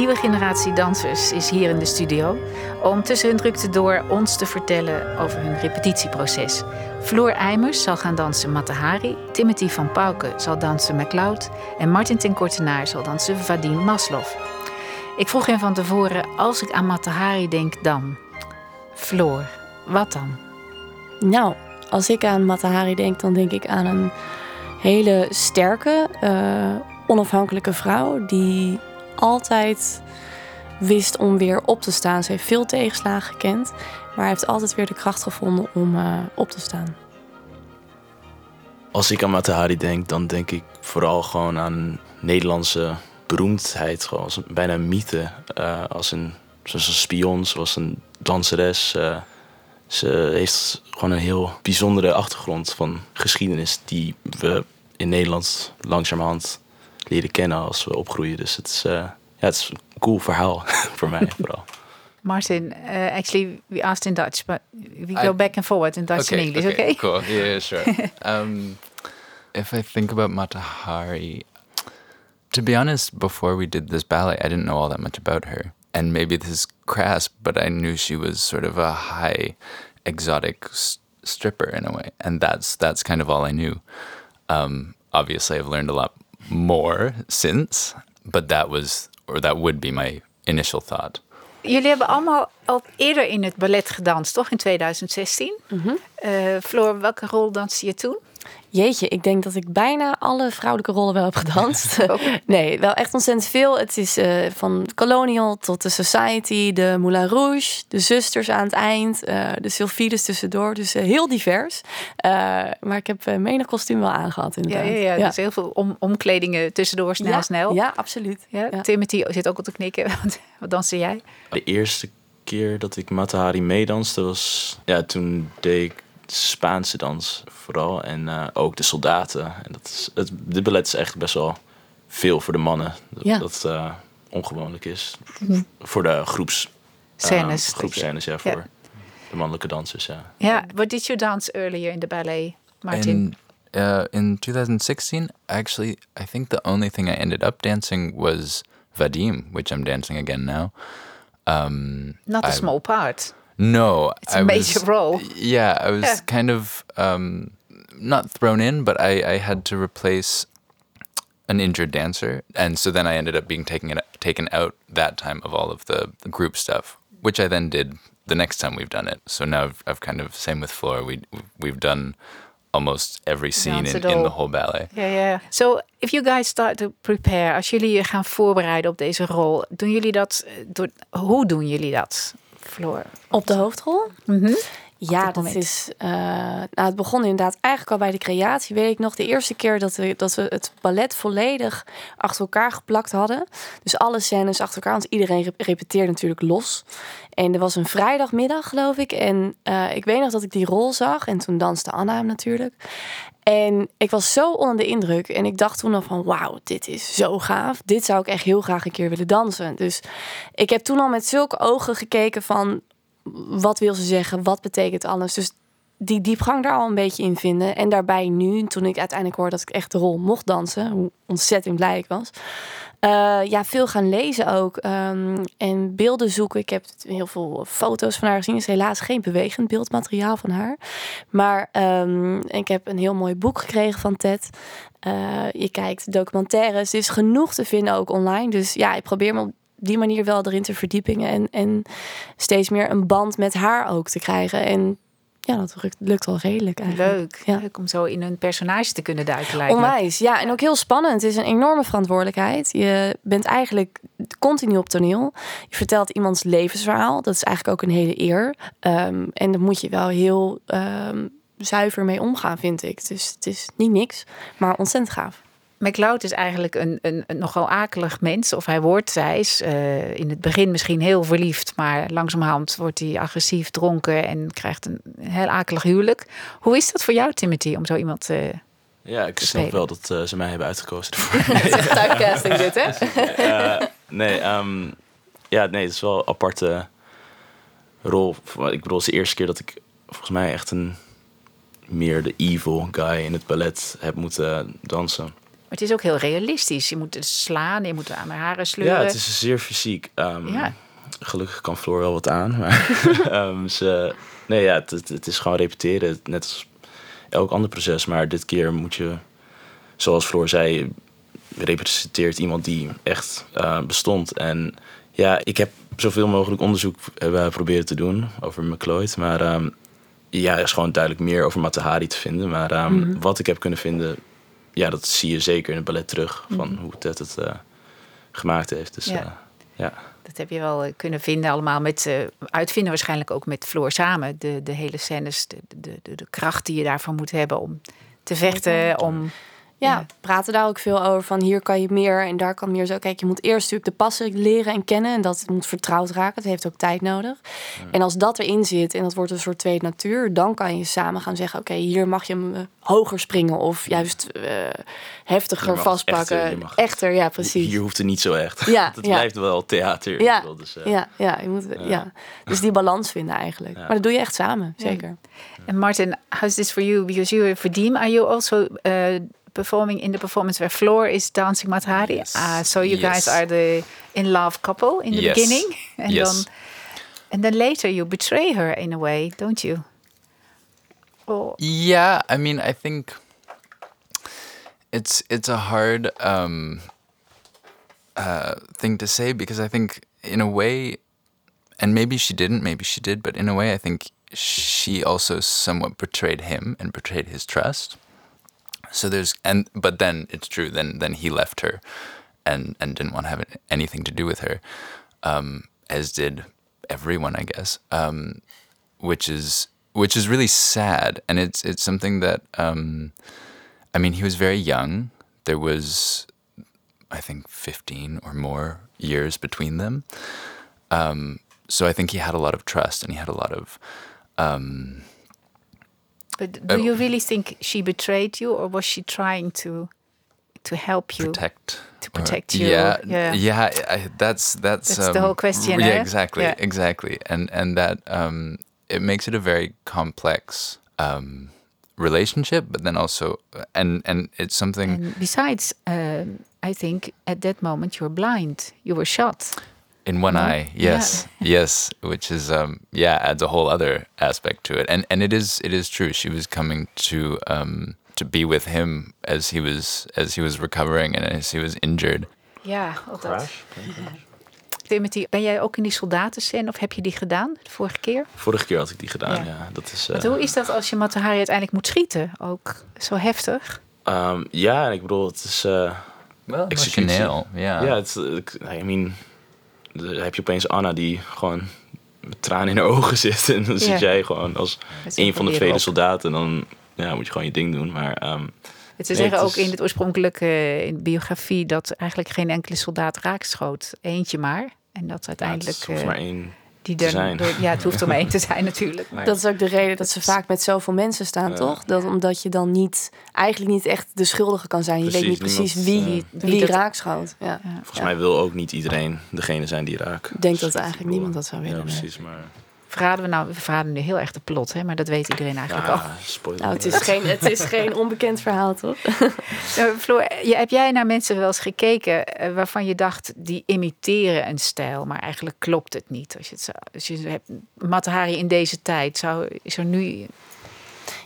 Nieuwe generatie dansers is hier in de studio om tussen hun drukte door ons te vertellen over hun repetitieproces. Floor Eimers zal gaan dansen Matahari, Timothy van Pauken zal dansen MacLeod en Martin ten Kortenaar zal dansen Vadim Maslov. Ik vroeg hem van tevoren, als ik aan Matahari denk dan? Floor, wat dan? Nou, als ik aan Matahari denk, dan denk ik aan een hele sterke, uh, onafhankelijke vrouw die altijd wist om weer op te staan. Ze heeft veel tegenslagen gekend, maar heeft altijd weer de kracht gevonden om uh, op te staan. Als ik aan Matahari denk, dan denk ik vooral gewoon aan Nederlandse beroemdheid. Gewoon bijna een mythe. Uh, als een, zoals een spion, zoals een danseres. Uh, ze heeft gewoon een heel bijzondere achtergrond van geschiedenis die we in Nederland langzamerhand leren kennen als we opgroeien. Dus het is, uh, ja, het is een cool verhaal voor mij vooral. Martin, uh, actually, we asked in Dutch, but we go I, back and forward in Dutch okay, and English, okay? okay? Cool, yeah, yeah sure. um, if I think about Matahari, to be honest, before we did this ballet, I didn't know all that much about her. And maybe this is crass, but I knew she was sort of a high, exotic stripper in a way, and that's that's kind of all I knew. Um, obviously, I've learned a lot more since, but that was or that would be my initial thought. Jullie hebben allemaal al eerder in het ballet gedanst, toch? In 2016. Mm -hmm. uh, Floor, welke rol danste je toen? Jeetje, ik denk dat ik bijna alle vrouwelijke rollen wel heb gedanst. nee, wel echt ontzettend veel. Het is uh, van Colonial tot de Society, de Moulin Rouge, de Zusters aan het eind, uh, de Sylphides tussendoor. Dus uh, heel divers. maar ik heb menig kostuum wel aangehad inderdaad. Ja, ja, ja, dus heel veel om, omkledingen tussendoor, snel, ja, snel. Ja, absoluut. Ja, Timothy zit ook op te knikken. Wat danste jij? De eerste keer dat ik Matahari meedanste was... Ja, toen deed ik Spaanse dans vooral. En uh, ook de soldaten. En dat is, het, dit ballet is echt best wel veel voor de mannen. Dat, ja. dat uh, ongewoonlijk is. Mm. Voor de groeps... Scènes. Uh, groepscènes, ja. Voor ja. de mannelijke dansers, ja. Ja, yeah. what did you dance earlier in the ballet, Martin? In, uh, in 2016, actually, I think the only thing I ended up dancing was Vadim, which I'm dancing again now. Um, Not a I, small part. No, it's a I major was, role. Yeah, I was yeah. kind of um, not thrown in, but I, I had to replace an injured dancer, and so then I ended up being taken taken out that time of all of the, the group stuff, which I then did the next time we've done it. So now I've, I've kind of same with Flora. We we've done almost every scene in, in the whole ballet. Yeah. Yeah. So if you guys start to prepare, als jullie je gaan voorbereiden op deze rol, doen jullie dat? Door, hoe doen jullie dat? Floor. Op de hoofdrol? Mm -hmm. Ja, dat is. Uh, nou, het begon inderdaad eigenlijk al bij de creatie. Weet ik nog, de eerste keer dat we, dat we het ballet volledig achter elkaar geplakt hadden. Dus alle scènes achter elkaar, want iedereen repeteerde natuurlijk los. En er was een vrijdagmiddag, geloof ik. En uh, ik weet nog dat ik die rol zag. En toen danste Anna hem natuurlijk. En ik was zo onder de indruk. En ik dacht toen al van, wauw, dit is zo gaaf. Dit zou ik echt heel graag een keer willen dansen. Dus ik heb toen al met zulke ogen gekeken van... wat wil ze zeggen, wat betekent alles. Dus die diepgang daar al een beetje in vinden. En daarbij nu, toen ik uiteindelijk hoorde dat ik echt de rol mocht dansen... hoe ontzettend blij ik was... Uh, ja, veel gaan lezen ook. Um, en beelden zoeken. Ik heb heel veel foto's van haar gezien. Er is helaas geen bewegend beeldmateriaal van haar. Maar um, ik heb een heel mooi boek gekregen van Ted. Uh, je kijkt documentaires. Er is genoeg te vinden ook online. Dus ja, ik probeer me op die manier wel erin te verdiepingen. En, en steeds meer een band met haar ook te krijgen. En ja, dat lukt, lukt wel redelijk eigenlijk. Leuk. Ja. Leuk om zo in een personage te kunnen duiken lijkt Onwijs, ja. En ook heel spannend. Het is een enorme verantwoordelijkheid. Je bent eigenlijk continu op toneel. Je vertelt iemands levensverhaal. Dat is eigenlijk ook een hele eer. Um, en daar moet je wel heel um, zuiver mee omgaan, vind ik. Dus het is niet niks, maar ontzettend gaaf. McLeod is eigenlijk een, een, een, nogal akelig mens. Of hij wordt, zij is uh, in het begin misschien heel verliefd. Maar langzamerhand wordt hij agressief, dronken en krijgt een heel akelig huwelijk. Hoe is dat voor jou, Timothy, om zo iemand uh, Ja, ik snap wel dat uh, ze mij hebben uitgekozen ervoor. Het is typecasting dit, hè? nee, um, ja, nee, het is wel een aparte rol. Ik bedoel, het is de eerste keer dat ik volgens mij echt een meer de evil guy in het ballet heb moeten dansen. Het is ook heel realistisch. Je moet slaan, je moet aan haar haren sleuren. Ja, het is zeer fysiek. Ehm, Ja. Gelukkig kan Floor wel wat aan. Maar ehm, ze, nee, ja, het, het, is gewoon repeteren. Net als elk ander proces. Maar dit keer moet je, zoals Floor zei, representeert iemand die echt eh, bestond. En ja, ik heb zoveel mogelijk onderzoek uh, proberen te doen over McLeod. Maar ehm, ja, er is gewoon duidelijk meer over Matahari te vinden. Maar Mhm. wat ik heb kunnen vinden, ja, dat zie je zeker in het ballet terug. Van hoe Ted het eh, gemaakt heeft. Dus Mhm. Ja. ja. ja. Dat heb je wel eh, kunnen vinden allemaal met eh, uitvinden waarschijnlijk ook met Floor samen. De, de hele scènes, de, de, de, de kracht die je daarvan moet hebben om te vechten, om... Ja, Ja. we praten daar ook veel over van hier kan je meer en daar kan meer zo. Kijk, je moet eerst natuurlijk de passen leren en kennen en dat moet vertrouwd raken. Het heeft ook tijd nodig. En als dat erin zit en dat wordt een soort tweede natuur, dan kan je samen gaan zeggen: oké, hier mag je hem eh, hoger springen of juist eh, Je heftiger mag vastpakken. echter, je mag- Echter, ja, precies. Hier hoeft het niet zo echt. Ja, het ja. blijft wel theater. Ja, bedoel, Dus, eh, ja, ja, je moet, ja. Dus die balans vinden eigenlijk. Ja. Maar dat doe je echt samen, zeker. And Martin, how's this for you? Because you for Deem, are you also uh, performing in the performance where Floor is dancing Matahari? Yes. Ah, so you guys are the in love couple in the Yes. beginning, and Yes. then and then later you betray her in a way, don't you? Oh, Yeah, I mean, I think it's it's a hard um, uh, thing to say because I think in a way, and maybe she didn't, maybe she did, but in a way, I think she also somewhat betrayed him and betrayed his trust. So there's and but then it's true. Then then he left her, and and didn't want to have anything to do with her, um, as did everyone, I guess. Um, which is which is really sad, and it's it's something that um, I mean, he was very young. There was, I think, fifteen or more years between them. Um, so I think he had a lot of trust, and he had a lot of. Um, but do Uh, you really think she betrayed you, or was she trying to to help you? protect To protect you, yeah yeah. yeah I, that's that's That's the whole question, yeah eh? exactly Yeah. exactly and and that um it makes it a very complex um relationship but then also and and it's something And besides, um, I think at that moment you're blind. You were shot. In one No? eye yes yes which is um yeah adds a whole other aspect to it and and it is it is true she was coming to um to be with him as he was as he was recovering and as he was injured Ja, al dat. Crash. Timothy, ben jij ook in die soldatenscène of heb je die gedaan de vorige keer? Vorige keer had ik die gedaan, Ja. ja. Dat is, eh, hoe is dat als je Matahari uiteindelijk moet schieten? Ook zo heftig? ehm, ja, en ik bedoel, het is... eh, well Executie. emotioneel yeah Ja, het, ik- I mean, dan heb je opeens Anna die gewoon met tranen in haar ogen zit. En dan Ja. zit jij gewoon als een van de op. soldaten. Dan ja, moet je gewoon je ding doen. Maar ehm, Het Ze Nee, zeggen het ook is- in het oorspronkelijke eh, in de biografie dat eigenlijk geen enkele soldaat raakschoot. Eentje maar. En dat ja, het uiteindelijk is hoeft eh, maar één. Die er zijn. door- ja, het hoeft er maar één te zijn natuurlijk. Maar Dat is ook de reden dat ze vaak met zoveel mensen staan, toch? Dat, omdat je dan niet, eigenlijk niet echt de schuldige kan zijn. Je weet niet Precies, niemand, wie, wie, wie dat- raakschoot. Ja. Ja. Volgens Ja. mij wil ook niet iedereen degene zijn die raakt. Ik denk dat eigenlijk niemand dat zou willen. Ja, precies. Maar verraden we nou, we verraden nu heel erg de plot, hè? maar dat weet iedereen eigenlijk al. ja, spoiler. Nou, het is, geen, het is geen onbekend verhaal, toch? Eh, Floor, je- heb jij naar mensen wel eens gekeken eh, waarvan je dacht die imiteren een stijl, maar eigenlijk klopt het niet? Als je het zo, als je hebt Matahari in deze tijd, zou, is er nu.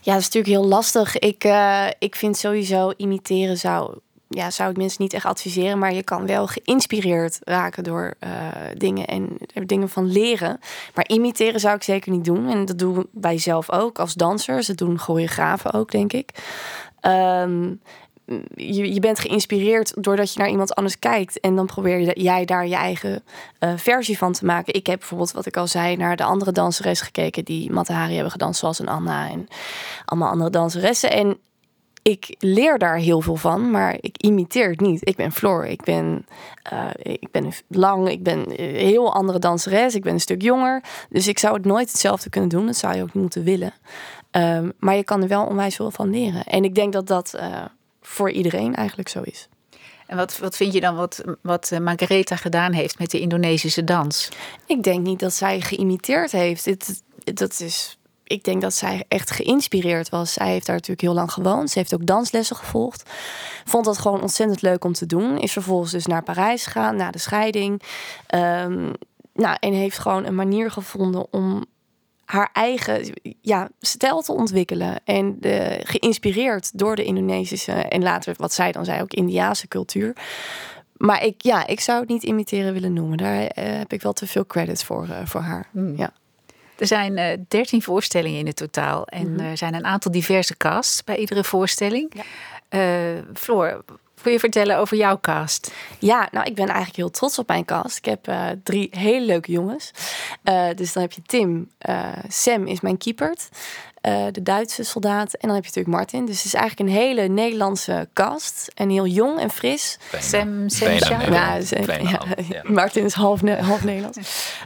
Ja, dat is natuurlijk heel lastig. Ik, eh, ik vind sowieso imiteren zou, ja, zou ik mensen niet echt adviseren. Maar je kan wel geïnspireerd raken door eh, dingen en er dingen van leren. Maar imiteren zou ik zeker niet doen. En dat doen wij zelf ook als dansers. Dat doen choreografen ook, denk ik. Ehm, je, je bent geïnspireerd doordat je naar iemand anders kijkt. En dan probeer je, jij daar je eigen eh, versie van te maken. Ik heb bijvoorbeeld, wat ik al zei, naar de andere danseres gekeken... die Matahari hebben gedanst, zoals een Anna en allemaal andere danseressen. En ik leer daar heel veel van, maar ik imiteer het niet. Ik ben Floor, ik ben, eh, ik ben lang, ik ben een heel andere danseres, ik ben een stuk jonger. Dus ik zou het nooit hetzelfde kunnen doen, dat zou je ook niet moeten willen. Ehm, maar je kan er wel onwijs veel van leren. En ik denk dat dat eh, voor iedereen eigenlijk zo is. En wat, wat vind je dan wat, wat eh, Margaretha gedaan heeft met de Indonesische dans? Ik denk niet dat zij geïmiteerd heeft. Dat is ik denk dat zij echt geïnspireerd was. Zij heeft daar natuurlijk heel lang gewoond. Ze heeft ook danslessen gevolgd. Vond dat gewoon ontzettend leuk om te doen. Is vervolgens dus naar Parijs gegaan na de scheiding. Ehm, nou, en heeft gewoon een manier gevonden om haar eigen ja, stijl te ontwikkelen. En de, geïnspireerd door de Indonesische en later wat zij dan zei ook Indiaanse cultuur. Maar ik, ja, ik zou het niet imiteren willen noemen. Daar eh, heb ik wel te veel credits voor, uh, voor haar. Hmm. Ja. Er zijn uh, 13 voorstellingen in het totaal. En Mhm. er zijn een aantal diverse casts bij iedere voorstelling. Ja. Eh, Floor, wil je vertellen over jouw cast? Ja, nou, ik ben eigenlijk heel trots op mijn cast. Ik heb eh, drie hele leuke jongens. Eh, dus dan heb je Tim. eh, Sam is mijn keeper. eh, de Duitse soldaat. En dan heb je natuurlijk Martin. Dus het is eigenlijk een hele Nederlandse cast. En heel jong en fris. Bijna. Sam, Sam. Ja, dus. Martin is half, Ne- half Nederlands.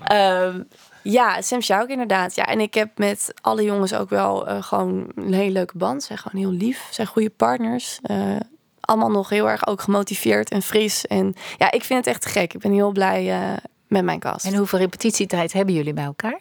Ehm, ja, Sam Sjauk inderdaad. Ja, en ik heb met alle jongens ook wel eh, gewoon een hele leuke band. Ze zijn gewoon heel lief. Ze zijn goede partners. Eh, allemaal nog heel erg ook gemotiveerd en fris. En ja, ik vind het echt gek. Ik ben heel blij eh, met mijn cast. En hoeveel repetitietijd hebben jullie bij elkaar?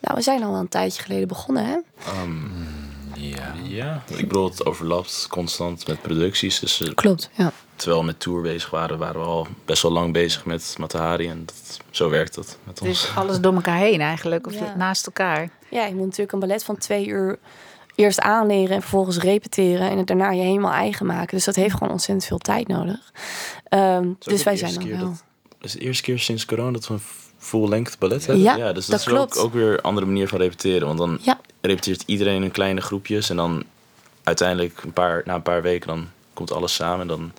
Nou, we zijn al wel een tijdje geleden begonnen, hè? Ehm, Ja. ja, ik bedoel, het overlapt constant met producties. Dus eh, Klopt, ja. terwijl we met tour bezig waren, waren we al best wel lang bezig met Matahari. En dat, zo werkt dat met ons. Dus alles door elkaar heen eigenlijk, of Ja. naast elkaar. Ja, je moet natuurlijk een ballet van twee uur eerst aanleren en vervolgens repeteren en het daarna je helemaal eigen maken. Dus dat heeft gewoon ontzettend veel tijd nodig. Ehm, dus wij zijn dan wel. dat- Het is de eerste keer sinds corona dat we een full-length ballet hebben. Ja, dus dat, dat is klopt. Ook, ook weer een andere manier van repeteren. Want dan Ja. repeteert iedereen in kleine groepjes. En dan uiteindelijk, een paar, na een paar weken, dan komt alles samen. En dan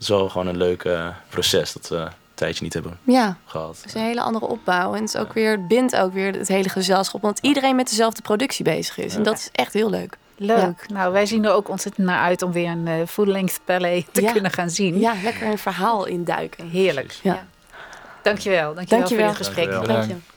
is wel gewoon een leuk proces dat we een tijdje niet hebben Ja, gehad. het is een hele andere opbouw. En het, is ook weer, bindt ook weer het hele gezelschap. Want iedereen met dezelfde productie bezig is. En dat is echt heel leuk. Leuk. Nou, wij zien er ook ontzettend naar uit om weer een eh, full-length ballet te Ja. kunnen gaan zien. Ja, lekker een verhaal induiken. Heerlijk. Ja. Dankjewel. Dankjewel, Dankjewel. voor dit gesprek. Dankjewel. Dank je.